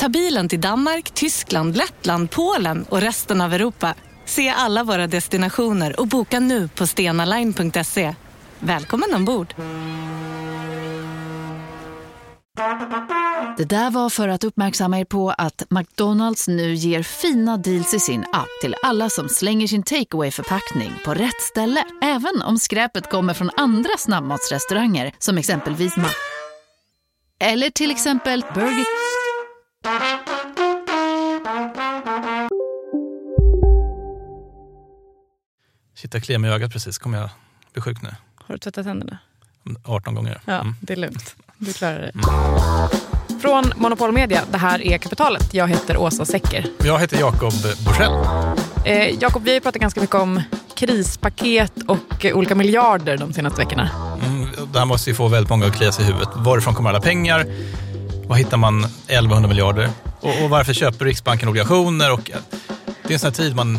Ta bilen till Danmark, Tyskland, Lettland, Polen och resten av Europa. Se alla våra destinationer och boka nu på stenaline.se. Välkommen ombord! Det där var för att uppmärksamma er på att McDonalds nu ger fina deals i sin app till alla som slänger sin takeaway förpackning på rätt ställe. Även om skräpet kommer från andra snabbmatsrestauranger som exempelvis Ma... Eller till exempel Burger... Shit, jag kliar mig i ögat precis. Kommer jag bli sjuk nu? Har du tvättat händerna? 18 gånger. Ja, Mm. det är lugnt. Du klarar det. Från Monopol Media, det här är Kapitalet. Jag heter Åsa Secker. Jag heter Jakob Bursell. Eh, Jakob, vi har pratat ganska mycket om krispaket och eh, olika miljarder de senaste veckorna. Mm, det här måste ju få väldigt många att klia sig i huvudet. Varifrån kommer alla pengar? Var hittar man 1100 miljarder? Och, och varför köper Riksbanken obligationer? Och, eh, det är en sån här tid man,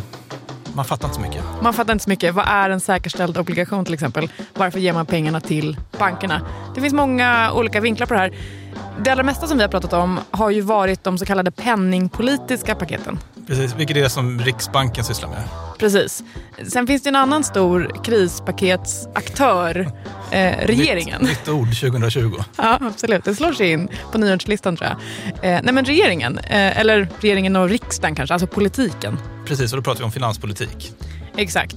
man fattar inte så mycket. Man fattar inte så mycket. Vad är en säkerställd obligation till exempel? Varför ger man pengarna till bankerna? Det finns många olika vinklar på det här. Det allra mesta som vi har pratat om har ju varit de så kallade penningpolitiska paketen. Precis, vilket är det som Riksbanken sysslar med. Precis. Sen finns det en annan stor krispaketsaktör, eh, regeringen. Nytt, nytt ord 2020. Ja, absolut. Det slår sig in på nyårslistan tror jag. Eh, nej, men regeringen, eh, eller regeringen och riksdagen kanske, alltså politiken. Precis, och då pratar vi om finanspolitik. Exakt.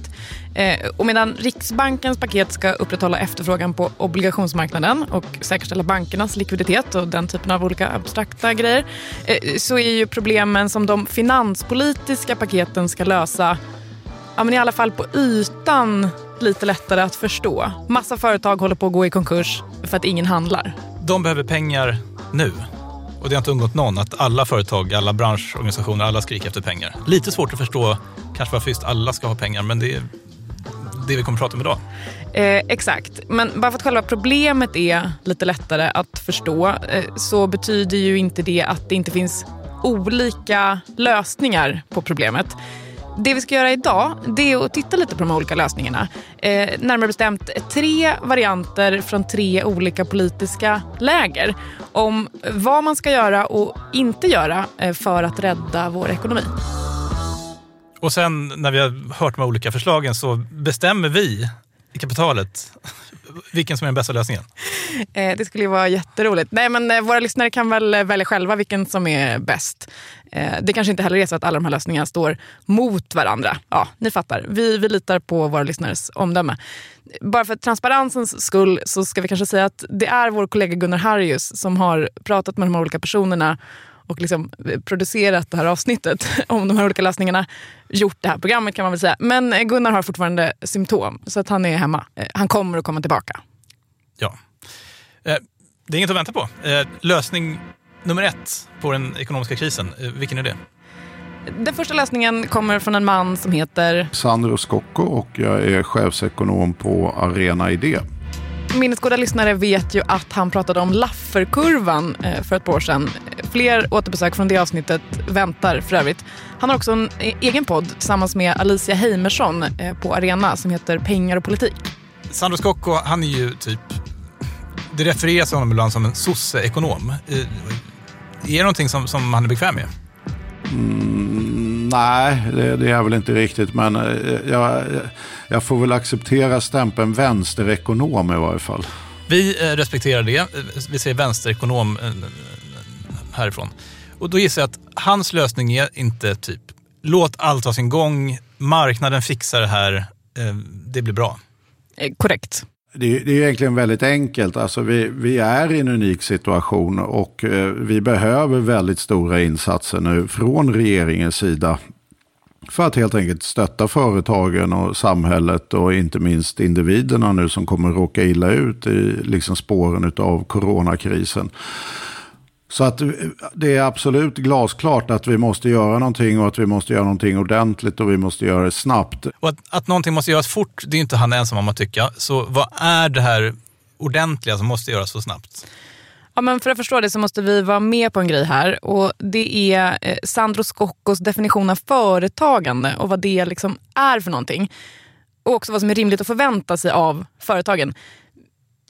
Eh, och medan Riksbankens paket ska upprätthålla efterfrågan på obligationsmarknaden och säkerställa bankernas likviditet och den typen av olika abstrakta grejer eh, så är ju problemen som de finanspolitiska paketen ska lösa ja, men i alla fall på ytan lite lättare att förstå. Massa företag håller på att gå i konkurs för att ingen handlar. De behöver pengar nu. Och det har inte undgått någon att alla företag, alla branschorganisationer, alla skriker efter pengar. Lite svårt att förstå kanske varför just alla ska ha pengar, men det är det vi kommer att prata om idag. Eh, exakt. Men bara för att själva problemet är lite lättare att förstå eh, så betyder ju inte det att det inte finns olika lösningar på problemet. Det vi ska göra idag det är att titta lite på de olika lösningarna. Eh, närmare bestämt tre varianter från tre olika politiska läger om vad man ska göra och inte göra eh, för att rädda vår ekonomi. Och sen när vi har hört de här olika förslagen så bestämmer vi i kapitalet vilken som är den bästa lösningen. Eh, det skulle ju vara jätteroligt. Nej, men eh, våra lyssnare kan väl eh, välja själva vilken som är bäst. Det kanske inte heller är så att alla de här lösningarna står mot varandra. Ja, ni fattar. Vi, vi litar på våra lyssnares omdöme. Bara för transparensens skull så ska vi kanske säga att det är vår kollega Gunnar Harrius som har pratat med de här olika personerna och liksom producerat det här avsnittet om de här olika lösningarna. Gjort det här programmet kan man väl säga. Men eh, Gunnar har fortfarande symptom så att han är hemma. Eh, Han kommer att komma tillbaka. Ja. Eh, Det är inget att vänta på. Eh, Lösning nummer ett på den ekonomiska krisen, eh, vilken är det? Den första lösningen kommer från en man som heter Sandro Scocco och jag är chefsekonom på Arena Idé. Minnesgoda lyssnare vet ju att han pratade om Lafferkurvan eh, för ett par år sedan. Fler återbesök från det avsnittet väntar för övrigt. Han har också en eh, egen podd tillsammans med Alicia Heimersson eh, på Arena som heter Pengar och politik. Sandro Scocco, han är ju typ... Det refereras honom ibland som en sosse-ekonom. Är det någonting som, som han är bekväm med? Mm, nej, det, det är jag väl inte riktigt. Men eh, jag, jag får väl acceptera stämpeln vänsterekonom i varje fall. Vi eh, respekterar det. Eh, Vi säger vänsterekonom härifrån. Och då gissar jag att hans lösning är inte typ låt allt ha sin gång, marknaden fixar det här, det blir bra. Korrekt. Det, det är egentligen väldigt enkelt. Alltså vi, vi är i en unik situation och eh, vi behöver väldigt stora insatser nu från regeringens sida. För att helt enkelt stötta företagen och samhället och inte minst individerna nu som kommer råka illa ut i liksom spåren av coronakrisen. Så att eh, det är absolut glasklart att vi måste göra någonting och att vi måste göra någonting ordentligt och vi måste göra det snabbt. Och att, att någonting måste göras fort, det är inte han ensam om att tycka. Så vad är det här ordentliga som måste göras så snabbt? Ja, men för att förstå det så måste vi vara med på en grej här. Och Det är eh, Sandro Scoccos definition av företagande och vad det liksom är för någonting. Och också vad som är rimligt att förvänta sig av företagen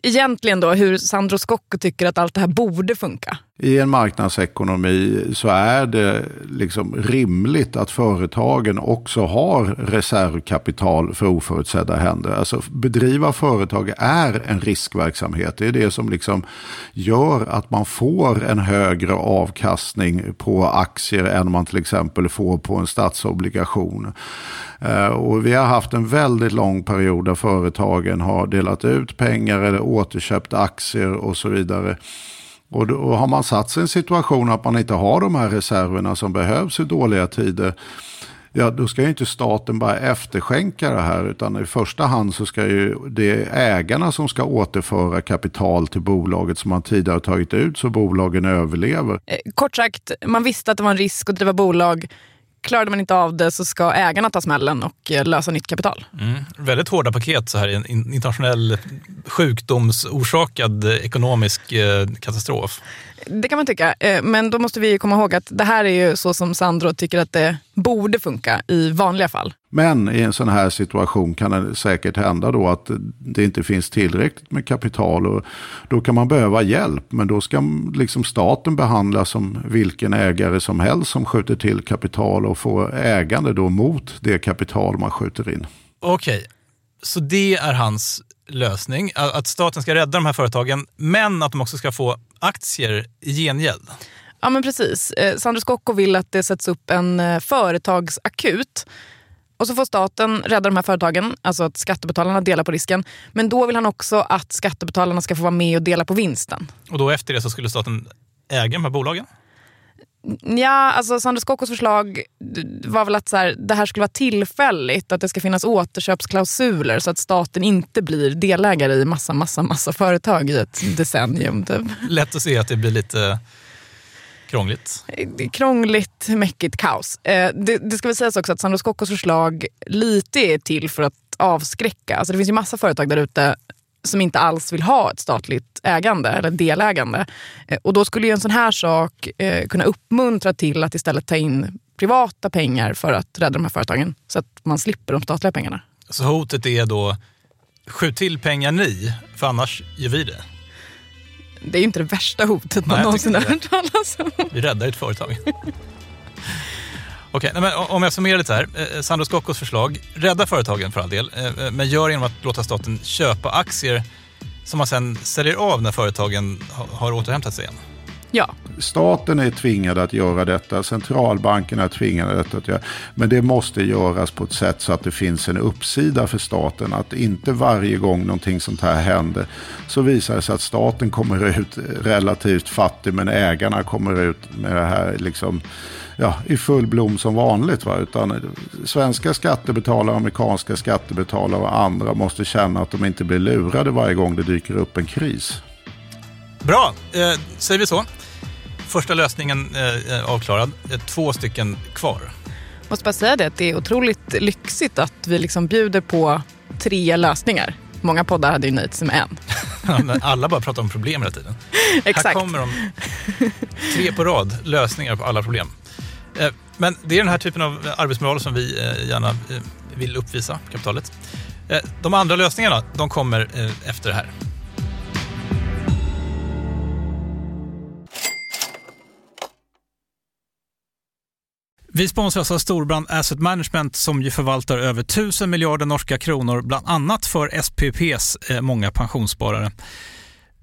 egentligen då hur Sandro Scocco tycker att allt det här borde funka. I en marknadsekonomi så är det liksom rimligt att företagen också har reservkapital för oförutsedda händer. Alltså bedriva företag är en riskverksamhet. Det är det som liksom gör att man får en högre avkastning på aktier än man till exempel får på en statsobligation. Eh, och vi har haft en väldigt lång period där företagen har delat ut pengar eller återköpt aktier och så vidare. Och då har man satt sig i en situation att man inte har de här reserverna som behövs i dåliga tider. Ja, då ska ju inte staten bara efterskänka det här utan i första hand så ska ju det ägarna som ska återföra kapital till bolaget som man tidigare tagit ut så bolagen överlever. Eh, kort sagt, man visste att det var en risk att driva bolag Klarade man inte av det så ska ägarna ta smällen och eh, lösa nytt kapital. Mm. Väldigt hårda paket så här i en internationell sjukdomsorsakad ekonomisk eh, katastrof. Det kan man tycka, eh, men då måste vi komma ihåg att det här är ju så som Sandro tycker att det borde funka i vanliga fall. Men i en sån här situation kan det säkert hända då att det inte finns tillräckligt med kapital och då kan man behöva hjälp. Men då ska liksom staten behandlas som vilken ägare som helst som skjuter till kapital och får ägande då mot det kapital man skjuter in. Okej, okay. så det är hans lösning, att staten ska rädda de här företagen, men att de också ska få aktier i gengäld. Ja men precis. Eh, Sandro Scocco vill att det sätts upp en eh, företagsakut. Och så får staten rädda de här företagen, alltså att skattebetalarna delar på risken. Men då vill han också att skattebetalarna ska få vara med och dela på vinsten. Och då efter det så skulle staten äga de här bolagen? Ja, alltså Sandro Scoccos förslag var väl att så här, det här skulle vara tillfälligt. Att det ska finnas återköpsklausuler så att staten inte blir delägare i massa, massa, massa företag i ett decennium. Typ. Lätt att se att det blir lite krångligt. Krångligt, mäckigt, kaos. Eh, det, det ska väl sägas också att Sandro Scoccos förslag lite är till för att avskräcka. Alltså det finns ju massa företag där ute som inte alls vill ha ett statligt ägande eller delägande. Eh, och då skulle ju en sån här sak eh, kunna uppmuntra till att istället ta in privata pengar för att rädda de här företagen så att man slipper de statliga pengarna. Så hotet är då, skjut till pengar ni, för annars gör vi det? Det är ju inte det värsta hotet man någonsin har hört talas om. Vi räddar ett företag. Okej, okay, om jag summerar lite här. Eh, Sandro Scoccos förslag, rädda företagen för all del, eh, eh, men gör genom att låta staten köpa aktier som man sen säljer av när företagen har återhämtat sig igen. Ja. Staten är tvingad att göra detta, centralbankerna är tvingade att göra Men det måste göras på ett sätt så att det finns en uppsida för staten. Att inte varje gång någonting sånt här händer så visar det sig att staten kommer ut relativt fattig men ägarna kommer ut med det här liksom ja, i full blom som vanligt. Va? Utan svenska skattebetalare, amerikanska skattebetalare och andra måste känna att de inte blir lurade varje gång det dyker upp en kris. Bra, eh, säger vi så. Första lösningen eh, avklarad. Eh, två stycken kvar. Jag måste bara säga det, att det är otroligt lyxigt att vi liksom bjuder på tre lösningar. Många poddar hade ju nöjt sig med en. alla bara pratar om problem hela tiden. Exakt. Här kommer de. Tre på rad, lösningar på alla problem. Eh, men det är den här typen av eh, arbetsmoral som vi eh, gärna vill uppvisa, kapitalet. De andra lösningarna, de kommer efter det här. Vi sponsras av Storbrand Asset Management som ju förvaltar över 1000 miljarder norska kronor, bland annat för SPPs många pensionssparare.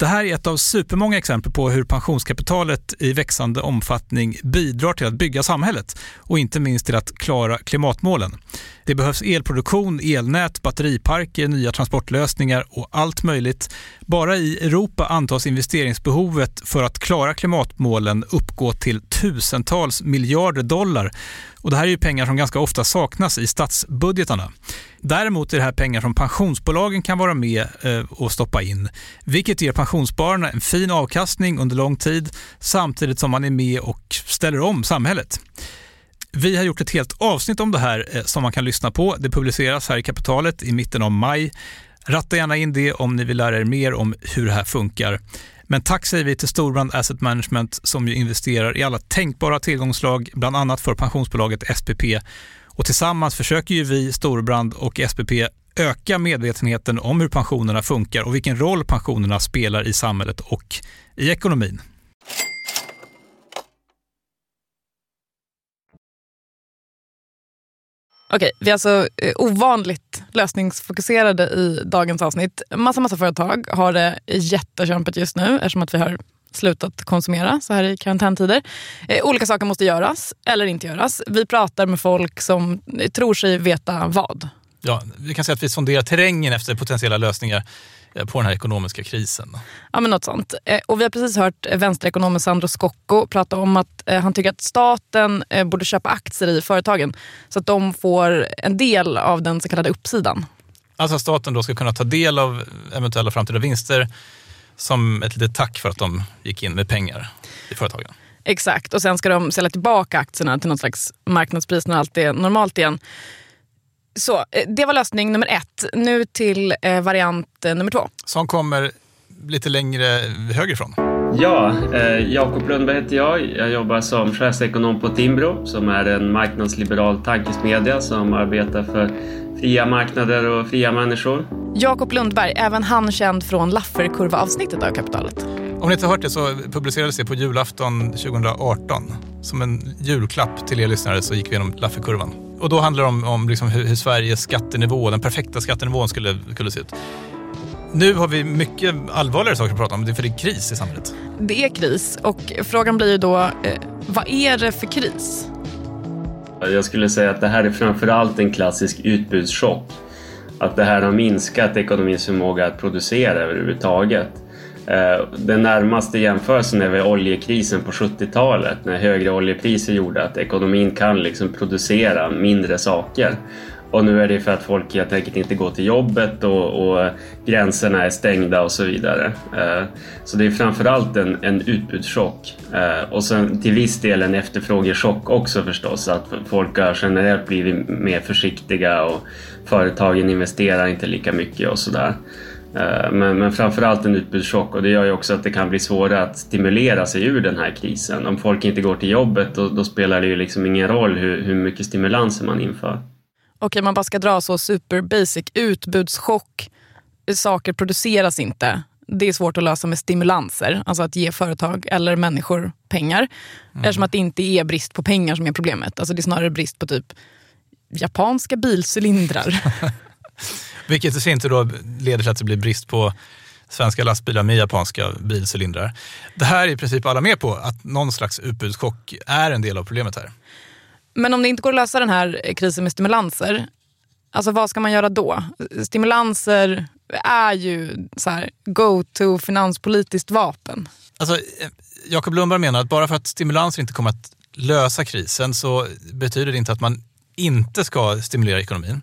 Det här är ett av supermånga exempel på hur pensionskapitalet i växande omfattning bidrar till att bygga samhället och inte minst till att klara klimatmålen. Det behövs elproduktion, elnät, batteriparker, nya transportlösningar och allt möjligt. Bara i Europa antas investeringsbehovet för att klara klimatmålen uppgå till tusentals miljarder dollar. Och det här är ju pengar som ganska ofta saknas i statsbudgetarna. Däremot är det här pengar som pensionsbolagen kan vara med eh, och stoppa in, vilket ger pensionsspararna en fin avkastning under lång tid samtidigt som man är med och ställer om samhället. Vi har gjort ett helt avsnitt om det här eh, som man kan lyssna på. Det publiceras här i Kapitalet i mitten av maj. Ratta gärna in det om ni vill lära er mer om hur det här funkar. Men tack säger vi till Storbrand Asset Management som ju investerar i alla tänkbara tillgångslag, bland annat för pensionsbolaget SPP. Och tillsammans försöker ju vi, Storbrand och SPP öka medvetenheten om hur pensionerna funkar och vilken roll pensionerna spelar i samhället och i ekonomin. Okej, vi är alltså eh, ovanligt lösningsfokuserade i dagens avsnitt. Massa, massa företag har det jättekämpigt just nu eftersom att vi har slutat konsumera så här i karantäntider. Eh, olika saker måste göras eller inte göras. Vi pratar med folk som eh, tror sig veta vad. Ja, vi kan säga att vi sonderar terrängen efter potentiella lösningar Eh, på den här ekonomiska krisen. Ja, men något sånt. Eh, och vi har precis hört vänsterekonomen Sandro Scocco prata om att eh, han tycker att staten borde köpa aktier i företagen så att de får en del av den så kallade uppsidan. Alltså att staten då ska kunna ta del av eventuella framtida vinster som ett litet tack för att de gick in med pengar i företagen. Exakt, och sen ska de sälja tillbaka aktierna till något slags marknadspris när allt är normalt igen. Så, eh, det var lösning nummer ett. Nu till eh, variant eh, nummer två. Som kommer lite längre högerifrån. Ja, eh, Jakob Lundberg heter jag. Jag jobbar som chefsekonom på Timbro som är en marknadsliberal tankesmedja som arbetar för fria marknader och fria människor. Jakob Lundberg, även han känd från Lafferkurva-avsnittet av Kapitalet. Om ni inte har hört det så publicerades det på julafton 2018. Som en julklapp till er lyssnare så gick vi igenom Lafferkurvan. Och då handlar det om, om liksom hur, hur Sveriges skattenivå, den perfekta skattenivån skulle, skulle se ut. Nu har vi mycket allvarligare saker att prata om, för det är kris i samhället. Det är kris och frågan blir ju då, eh, vad är det för kris? Jag skulle säga att det här är framförallt en klassisk utbudschock. Att det här har minskat ekonomins förmåga att producera överhuvudtaget. Eh, den närmaste jämförelsen är väl oljekrisen på 70-talet när högre oljepriser gjorde att ekonomin kan liksom producera mindre saker. Och nu är det för att folk helt enkelt inte går till jobbet och, och gränserna är stängda och så vidare. Eh, så det är framförallt en, en utbudschock eh, och sen till viss del en efterfrågechock också förstås. Att folk har generellt blivit mer försiktiga och företagen investerar inte lika mycket och sådär. Eh, men, men framförallt en utbudschock och det gör ju också att det kan bli svårare att stimulera sig ur den här krisen. Om folk inte går till jobbet då, då spelar det ju liksom ingen roll hur, hur mycket stimulanser man inför. Okej, man bara ska dra så super basic. Utbudschock, saker produceras inte. Det är svårt att lösa med stimulanser, alltså att ge företag eller människor pengar. Mm. Eftersom att det inte är brist på pengar som är problemet. Alltså det är snarare brist på typ japanska bilcylindrar. Vilket i sin tur då leder till att det blir brist på svenska lastbilar med japanska bilcylindrar. Det här är i princip alla med på, att någon slags utbudschock är en del av problemet här. Men om det inte går att lösa den här krisen med stimulanser, alltså vad ska man göra då? Stimulanser är ju så här, go-to finanspolitiskt vapen. Alltså, Jakob Lundberg menar att bara för att stimulanser inte kommer att lösa krisen så betyder det inte att man inte ska stimulera ekonomin.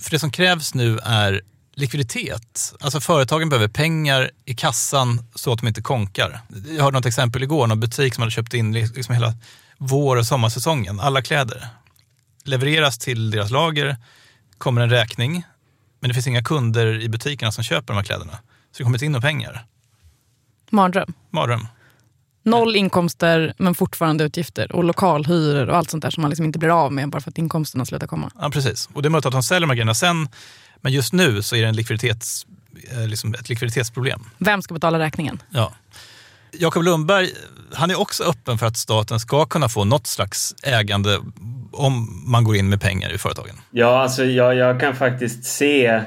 För det som krävs nu är likviditet. Alltså företagen behöver pengar i kassan så att de inte konkar. Jag hörde något exempel igår, någon butik som hade köpt in liksom hela vår och sommarsäsongen, alla kläder. Levereras till deras lager, kommer en räkning, men det finns inga kunder i butikerna som köper de här kläderna. Så det kommer inte in några pengar. Mardröm. Mardröm. Noll inkomster men fortfarande utgifter och lokalhyror och allt sånt där som man liksom inte blir av med bara för att inkomsterna slutar komma. Ja, precis. Och det är möjligt att de säljer de här grejerna sen, men just nu så är det en likviditets, eh, liksom ett likviditetsproblem. Vem ska betala räkningen? Ja. Jakob Lundberg, han är också öppen för att staten ska kunna få något slags ägande om man går in med pengar i företagen. Ja, alltså jag, jag kan faktiskt se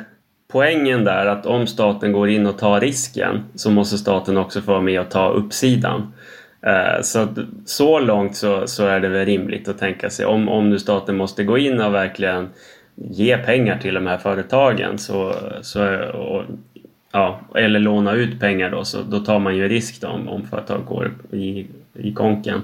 poängen där att om staten går in och tar risken så måste staten också få vara med och ta uppsidan. Eh, så, så långt så, så är det väl rimligt att tänka sig om, om nu staten måste gå in och verkligen ge pengar till de här företagen så, så, och, ja, eller låna ut pengar då, så då tar man ju risk då om, om företag går i, i konken.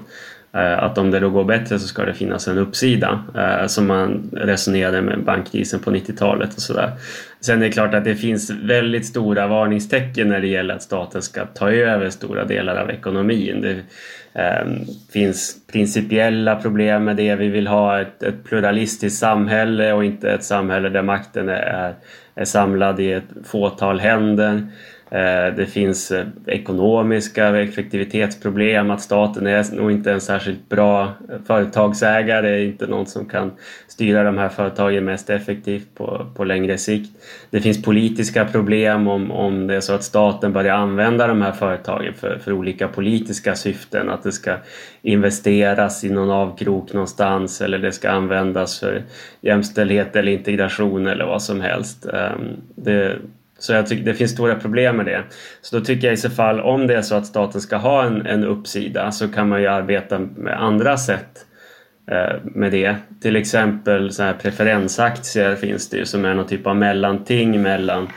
Eh, att om det då går bättre så ska det finnas en uppsida eh, som man resonerade med bankkrisen på 90-talet och sådär. Sen är det klart att det finns väldigt stora varningstecken när det gäller att staten ska ta över stora delar av ekonomin. Det ehm, finns principiella problem med det. Vi vill ha ett, ett pluralistiskt samhälle och inte ett samhälle där makten är, är samlad i ett fåtal händer. Eh, det finns eh, ekonomiska effektivitetsproblem, att staten är nog inte en särskilt bra eh, företagsägare, inte någon som kan styra de här företagen mest effektivt på, på längre sikt. Det finns politiska problem om, om det är så att staten börjar använda de här företagen för, för olika politiska syften, att det ska investeras i någon avkrok någonstans eller det ska användas för jämställdhet eller integration eller vad som helst. Ehm, det, så jag tycker det finns stora problem med det. Så då tycker jag i så fall om det är så att staten ska ha en, en uppsida så kan man ju arbeta med andra sätt eh, med det. Till exempel så här preferensaktier finns det ju som är någon typ av mellanting mellan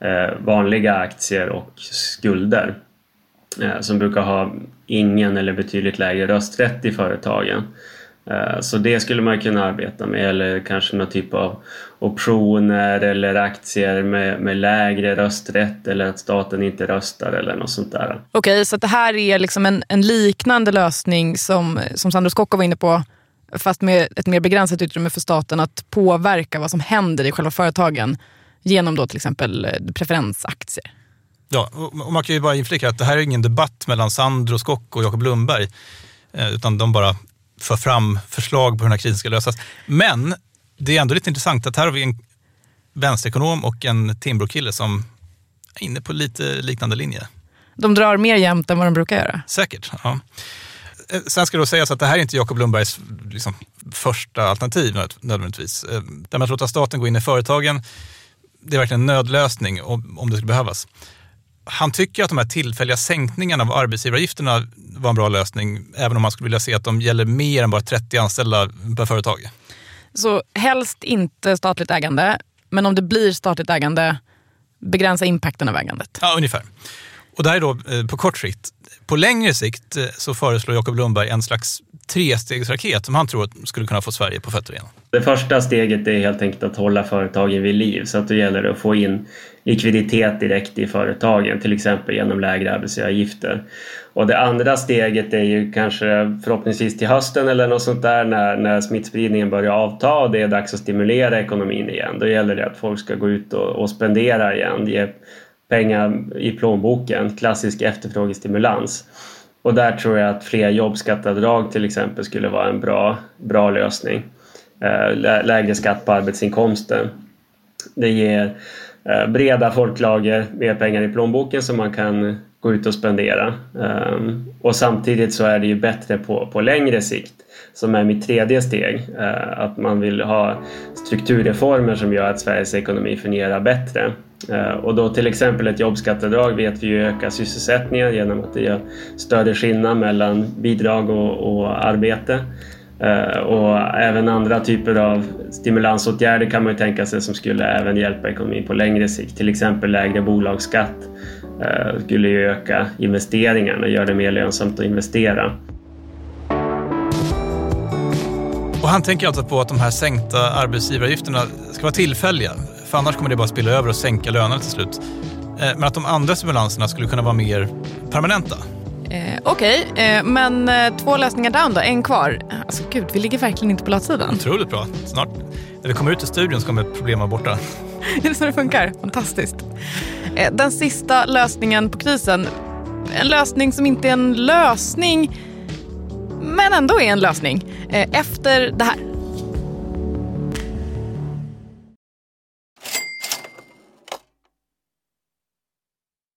eh, vanliga aktier och skulder. Eh, som brukar ha ingen eller betydligt lägre rösträtt i företagen. Eh, så det skulle man kunna arbeta med eller kanske någon typ av optioner eller aktier med, med lägre rösträtt eller att staten inte röstar eller något sånt där. Okej, okay, så det här är liksom en, en, liknande lösning som, som Sandro Scocco var inne på fast med ett mer begränsat utrymme för staten att påverka vad som händer i själva företagen genom då till exempel eh, preferensaktier. Ja, och man kan ju bara inflika att det här är ingen debatt mellan Sandro Scocco och Jakob Lundberg, eh, utan de bara för fram förslag på hur den här krisen ska lösas. Men det är ändå lite intressant att här har vi en vänsterekonom och en Timbrokille som är inne på lite liknande linje. De drar mer jämnt än vad de brukar göra? Säkert. Ja. Eh, sen ska det sägas att det här är inte Jakob Lundbergs liksom, första alternativ nödvändigtvis. Eh, det med att låta staten gå in i företagen, det är verkligen en nödlösning om det skulle behövas. Han tycker att de här tillfälliga sänkningarna av arbetsgivaravgifterna var en bra lösning, även om man skulle vilja se att de gäller mer än bara 30 anställda per företag. Så helst inte statligt ägande, men om det blir statligt ägande, begränsa impacten av ägandet. Ja, ungefär. Och det här är då eh, på kort sikt. På längre sikt eh, så föreslår Jakob Lundberg en slags trestegsraket som han tror skulle kunna få Sverige på fötter igen. Det första steget är helt enkelt att hålla företagen vid liv så att det gäller att få in likviditet direkt i företagen, till exempel genom lägre arbetsgivaravgifter. Och det andra steget är ju kanske förhoppningsvis till hösten eller något sånt där när, när smittspridningen börjar avta och det är dags att stimulera ekonomin igen. Då gäller det att folk ska gå ut och, och spendera igen, ge pengar i plånboken, klassisk efterfrågestimulans. Och där tror jag att fler jobbskatteavdrag till exempel skulle vara en bra, bra lösning. Eh, lägre skatt på arbetsinkomsten. Det ger eh, breda folklager mer pengar i plånboken som man kan gå ut och spendera. Ehm, och samtidigt så är det ju bättre på, på längre sikt som är mitt tredje steg. Eh, att man vill ha strukturreformer som gör att Sveriges ekonomi fungerar bättre. Eh, och då till exempel ett jobbskatteavdrag vet vi ju ökar sysselsättningen genom att det gör större skillnad mellan bidrag och, och arbete. Eh, och även andra typer av stimulansåtgärder kan man ju tänka sig som skulle även hjälpa ekonomin på längre sikt. Till exempel lägre bolagsskatt eh, skulle ju öka investeringarna och göra det mer lönsamt att investera. Och han tänker alltså på att de här sänkta arbetsgivaravgifterna ska vara tillfälliga. För annars kommer det bara spilla över och sänka lönerna till slut. Uh, men att de andra stimulanserna skulle kunna vara mer permanenta. Eh, Okej, okay, eh, men eh, två lösningar down då, en kvar. Alltså gud, vi ligger verkligen inte på latsidan. Otroligt bra. Snart, när vi kommer ut i studion så kommer problemen vara borta. är det så det funkar? Fantastiskt. Eh, den sista lösningen på krisen, en lösning som inte är en lösning, men ändå är en lösning. Eh, efter det här.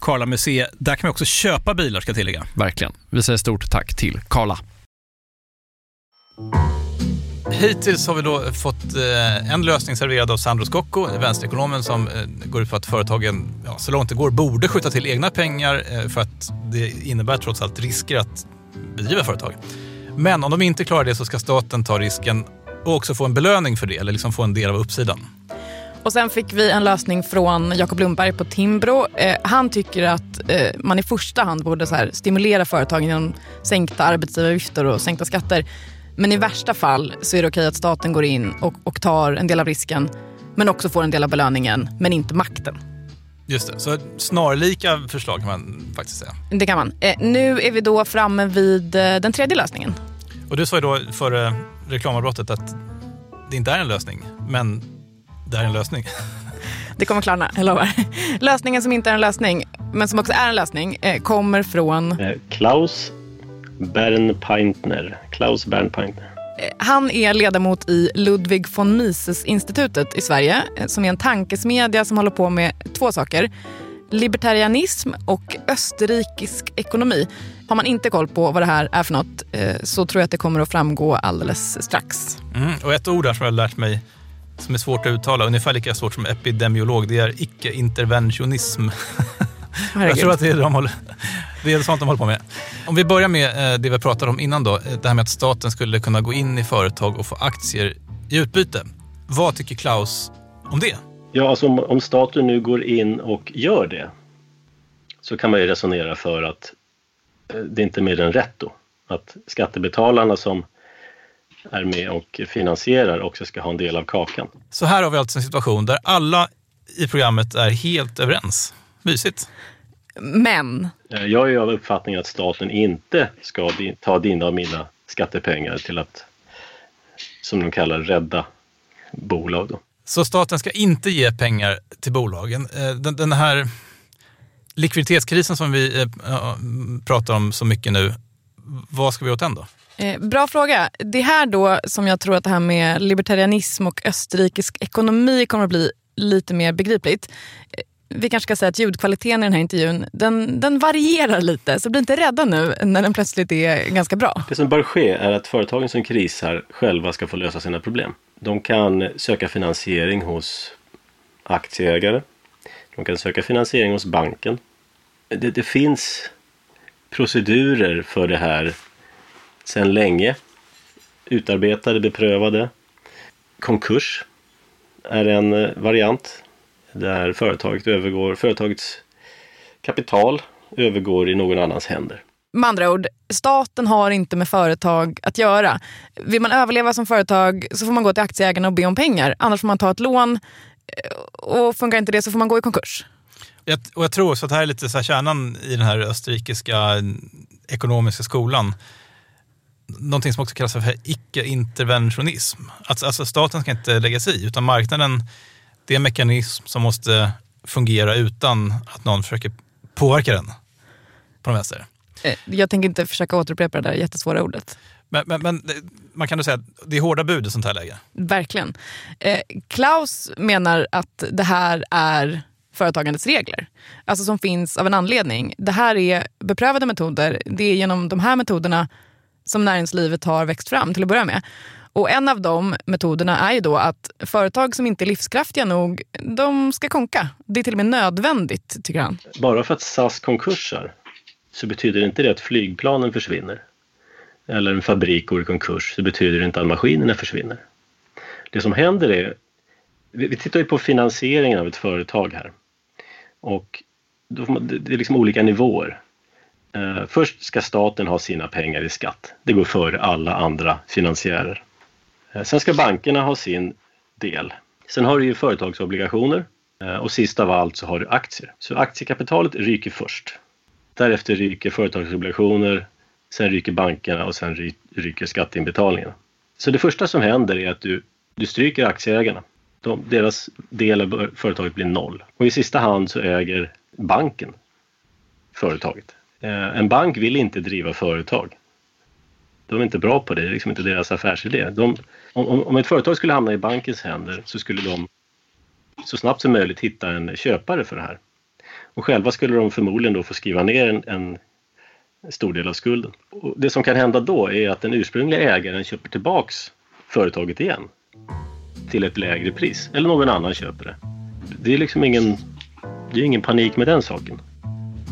Karla Museet. Där kan man också köpa bilar ska jag tillägga. Verkligen. Vi säger stort tack till Karla. Hittills har vi då fått eh, en lösning serverad av Sandro Scocco, vänsterekonomen som eh, går ut på att företagen ja, så långt det går borde skjuta till egna pengar eh, för att det innebär trots allt risker att bedriva företag. Men om de inte klarar det så ska staten ta risken och också få en belöning för det, eller liksom få en del av uppsidan. Och sen fick vi en lösning från Jakob Lundberg på Timbro. Eh, han tycker att eh, man i första hand borde så här, stimulera företagen genom sänkta arbetsgivaravgifter och sänkta skatter. Men i värsta fall så är det okej att staten går in och, och tar en del av risken men också får en del av belöningen, men inte makten. Just det, så snarlika förslag kan man faktiskt säga. Det kan man. Eh, nu är vi då framme vid eh, den tredje lösningen. Och du sa ju då före reklamavbrottet att det inte är en lösning, men det här är en lösning. Det kommer klarna, jag lovar. Lösningen som inte är en lösning, men som också är en lösning, eh, kommer från... Eh, Klaus Bernpaintner. Klaus Bernpaintner. Eh, han är ledamot i Ludwig von Mises-institutet i Sverige som är en tankesmedja som håller på med två saker. Libertarianism och österrikisk ekonomi. Har man inte koll på vad det här är för något så tror jag att det kommer att framgå alldeles strax. Mm, och ett ord där som jag har lärt mig som är svårt att uttala, ungefär lika svårt som epidemiolog, det är icke-interventionism. Jag tror att det är, de håller, det är sånt de håller på med. Om vi börjar med eh, det vi pratade om innan då, eh, det här med att staten skulle kunna gå in i företag och få aktier i utbyte. Vad tycker Klaus om det? Ja, alltså om, om staten nu går in och gör det så kan man ju resonera för att eh, det är inte mer än rätt då. Att skattebetalarna som är med och finansierar också ska ha en del av kakan. Så här har vi alltså en situation där alla i programmet är helt överens. Mysigt. Men? Eh, jag är av uppfattningen att staten inte ska ta dina och mina skattepengar till att, som de kallar rädda bolag. Då. Så staten ska inte ge pengar till bolagen. Eh, den, den här likviditetskrisen som vi eh, pratar om så mycket nu, vad ska vi åt den då? Eh, bra fråga. Det här då som jag tror att det här med libertarianism och österrikisk ekonomi kommer att bli lite mer begripligt. Eh, vi kanske ska säga att ljudkvaliteten i den här intervjun den, den varierar lite, så bli inte rädda nu när den plötsligt är ganska bra. Det som bör ske är att företagen som krisar själva ska få lösa sina problem. De kan söka finansiering hos aktieägare. De kan söka finansiering hos banken. Det, det finns procedurer för det här sedan länge. Utarbetade, beprövade. Konkurs är en eh, variant där företaget övergår, företagets kapital övergår i någon annans händer. Med andra ord, staten har inte med företag att göra. Vill man överleva som företag så får man gå till aktieägarna och be om pengar. Annars får man ta ett lån eh, och funkar inte det så får man gå i konkurs. Jag, och jag tror också att det här är lite så kärnan i den här österrikiska ekonomiska skolan. Någonting som också kallas för icke-interventionism. Alltså, alltså staten ska inte lägga sig i, utan marknaden det är en mekanism som måste fungera utan att någon försöker påverka den på den vänster. Eh, jag tänker inte försöka återupprepa det där jättesvåra ordet. Men, men, men man kan då säga att det är hårda bud i sånt här läge? Verkligen. Eh, Klaus menar att det här är företagandets regler. Alltså som finns av en anledning. Det här är beprövade metoder. Det är genom de här metoderna som näringslivet har växt fram till att börja med. Och en av de metoderna är ju då att företag som inte är livskraftiga nog, de ska konka. Det är till och med nödvändigt, tycker han. Bara för att SAS konkursar så betyder inte det att flygplanen försvinner. Eller en fabrik går i konkurs så betyder det inte att maskinerna försvinner. Det som händer är, vi tittar ju på finansieringen av ett företag här. Och det är liksom olika nivåer. Eh, först ska staten ha sina pengar i skatt. Det går före alla andra finansiärer. Eh, sen ska bankerna ha sin del. Sen har du ju företagsobligationer eh, och sist av allt så har du aktier. Så aktiekapitalet ryker först. Därefter ryker företagsobligationer, sen ryker bankerna och sen ryker skatteinbetalningarna. Så det första som händer är att du, du stryker aktieägarna. De, deras del av företaget blir noll. Och i sista hand så äger banken företaget. Eh, en bank vill inte driva företag. De är inte bra på det, det är liksom inte deras affärsidé. De, om, om ett företag skulle hamna i bankens händer så skulle de så snabbt som möjligt hitta en köpare för det här. Och själva skulle de förmodligen då få skriva ner en, en stor del av skulden. Och det som kan hända då är att den ursprungliga ägaren köper tillbaks företaget igen till ett lägre pris. Eller någon annan köper det. Det är liksom ingen, det är ingen panik med den saken.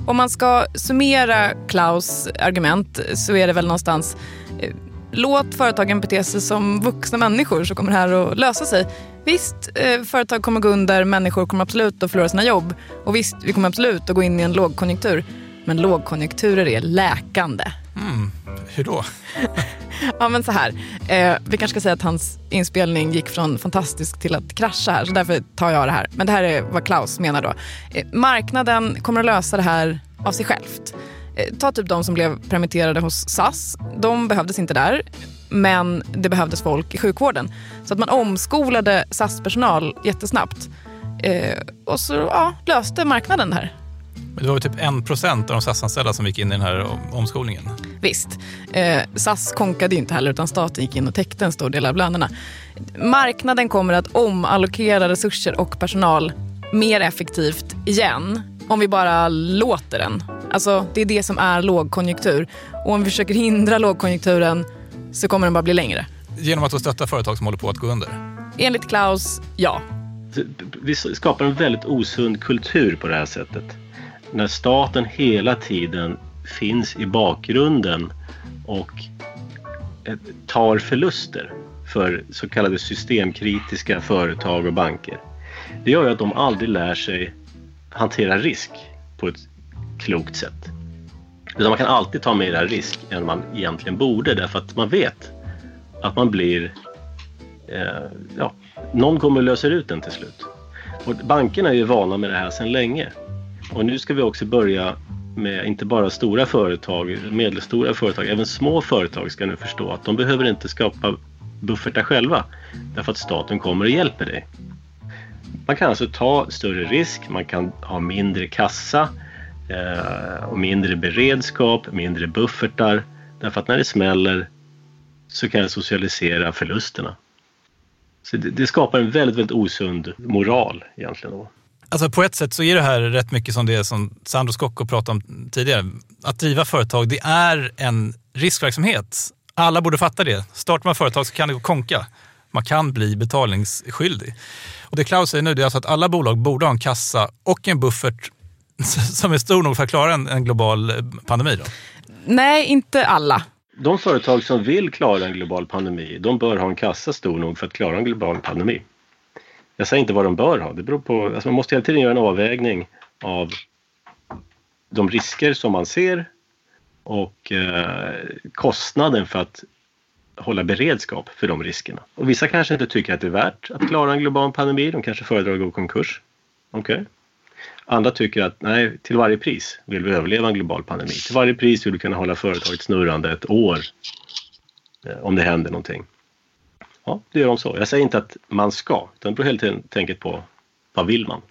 Om man ska summera Klaus argument så är det väl någonstans eh, låt företagen bete sig som vuxna människor så kommer det här att lösa sig. Visst, eh, företag kommer gå under, människor kommer absolut att förlora sina jobb och visst, vi kommer absolut att gå in i en lågkonjunktur. Men lågkonjunkturer är läkande. Mm, hur då? ja, men så här. Eh, vi kanske ska säga att hans inspelning gick från fantastisk till att krascha här, så därför tar jag det här. Men det här är vad Klaus menar då. Eh, marknaden kommer att lösa det här av sig självt. Eh, ta typ de som blev permitterade hos SAS. De behövdes inte där, men det behövdes folk i sjukvården. Så att man omskolade SAS-personal jättesnabbt. Eh, och så ja, löste marknaden det här. Men det var typ en procent av de SAS-anställda som gick in i den här omskolningen. Visst. Eh, SAS konkade inte heller utan staten gick in och täckte en stor del av lönerna. Marknaden kommer att omallokera resurser och personal mer effektivt igen om vi bara låter den. Alltså, det är det som är lågkonjunktur. Och om vi försöker hindra lågkonjunkturen så kommer den bara bli längre. Genom att stötta företag som håller på att gå under? Enligt Klaus, ja. Vi skapar en väldigt osund kultur på det här sättet när staten hela tiden finns i bakgrunden och eh, tar förluster för så kallade systemkritiska företag och banker. Det gör ju att de aldrig lär sig hantera risk på ett klokt sätt. Utan man kan alltid ta mer risk än man egentligen borde därför att man vet att man blir... Eh, ja, någon kommer och löser ut den till slut. Och bankerna är ju vana med det här sedan länge. Och nu ska vi också börja med inte bara stora företag, medelstora företag, även små företag ska nu förstå att de behöver inte skapa buffertar själva därför att staten kommer och hjälper dig. Man kan alltså ta större risk, man kan ha mindre kassa eh, och mindre beredskap, mindre buffertar. Därför att när det smäller så kan jag socialisera förlusterna. Så det, det skapar en väldigt, väldigt osund moral egentligen. Då. Alltså på ett sätt så är det här rätt mycket som det som Sandro Scocco pratade om tidigare. Att driva företag, det är en riskverksamhet. Alla borde fatta det. Startar man företag så kan det gå konka. Man kan bli betalningsskyldig. Och det Klaus säger nu det är alltså att alla bolag borde ha en kassa och en buffert som är stor nog för att klara en, en global pandemi. Då. Nej, inte alla. De företag som vill klara en global pandemi, de bör ha en kassa stor nog för att klara en global pandemi. Jag säger inte vad de bör ha, det beror på, alltså man måste hela tiden göra en avvägning av de risker som man ser och eh, kostnaden för att hålla beredskap för de riskerna. Och vissa kanske inte tycker att det är värt att klara en global pandemi, de kanske föredrar att gå i konkurs. Okay. Andra tycker att nej, till varje pris vill vi överleva en global pandemi. Till varje pris vill vi kunna hålla företaget snurrande ett år eh, om det händer någonting. Ja, det gör de så. Jag säger inte att man ska, utan det beror helt enkelt på vad vill man.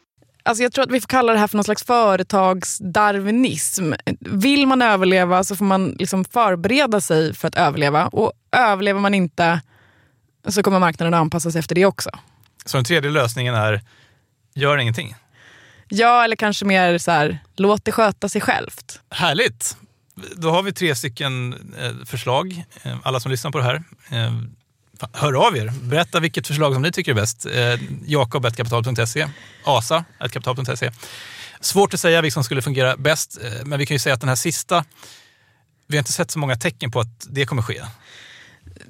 Alltså jag tror att vi får kalla det här för någon slags företagsdarwinism. Vill man överleva så får man liksom förbereda sig för att överleva. Och överlever man inte så kommer marknaden att anpassa sig efter det också. Så den tredje lösningen är, gör ingenting? Ja, eller kanske mer så här, låt det sköta sig självt. Härligt! Då har vi tre stycken eh, förslag, eh, alla som lyssnar på det här. Hör av er, berätta vilket förslag som ni tycker är bäst. Eh, Jakob.kapital.se, asa.kapital.se. Svårt att säga vilket som skulle fungera bäst, eh, men vi kan ju säga att den här sista, vi har inte sett så många tecken på att det kommer ske.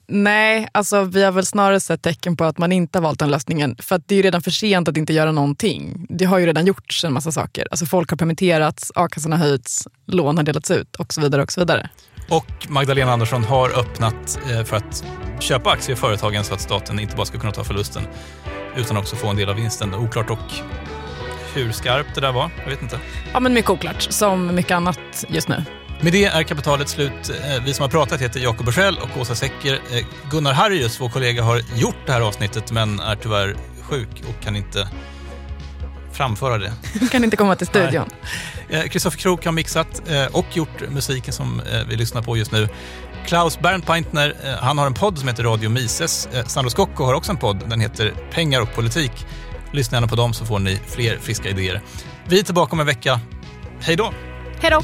Nej, alltså vi har väl snarare sett tecken på att man inte har valt den lösningen. För det är ju redan för sent att inte göra någonting. Det har ju redan gjorts en massa saker. Alltså folk har permitterats, a-kassan har höjts, lån har delats ut och så vidare. Och så vidare. Och Magdalena Andersson har öppnat eh, för att köpa aktier i företagen så att staten inte bara ska kunna ta förlusten utan också få en del av vinsten. Oklart och hur skarpt det där var, jag vet inte. Ja, men mycket oklart, som mycket annat just nu. Med det är kapitalet slut. Eh, vi som har pratat heter Jakob Bursell och Åsa Secker. Eh, Gunnar Harrius, vår kollega, har gjort det här avsnittet men är tyvärr sjuk och kan inte framföra det. kan inte komma till studion. Kristoffer eh, Krook har mixat och gjort musiken som vi lyssnar på just nu. Klaus Bernpaintner, han har en podd som heter Radio Mises. Sandro Scocco har också en podd, den heter Pengar och politik. Lyssna gärna på dem så får ni fler friska idéer. Vi är tillbaka om en vecka. Hej då! Hej då!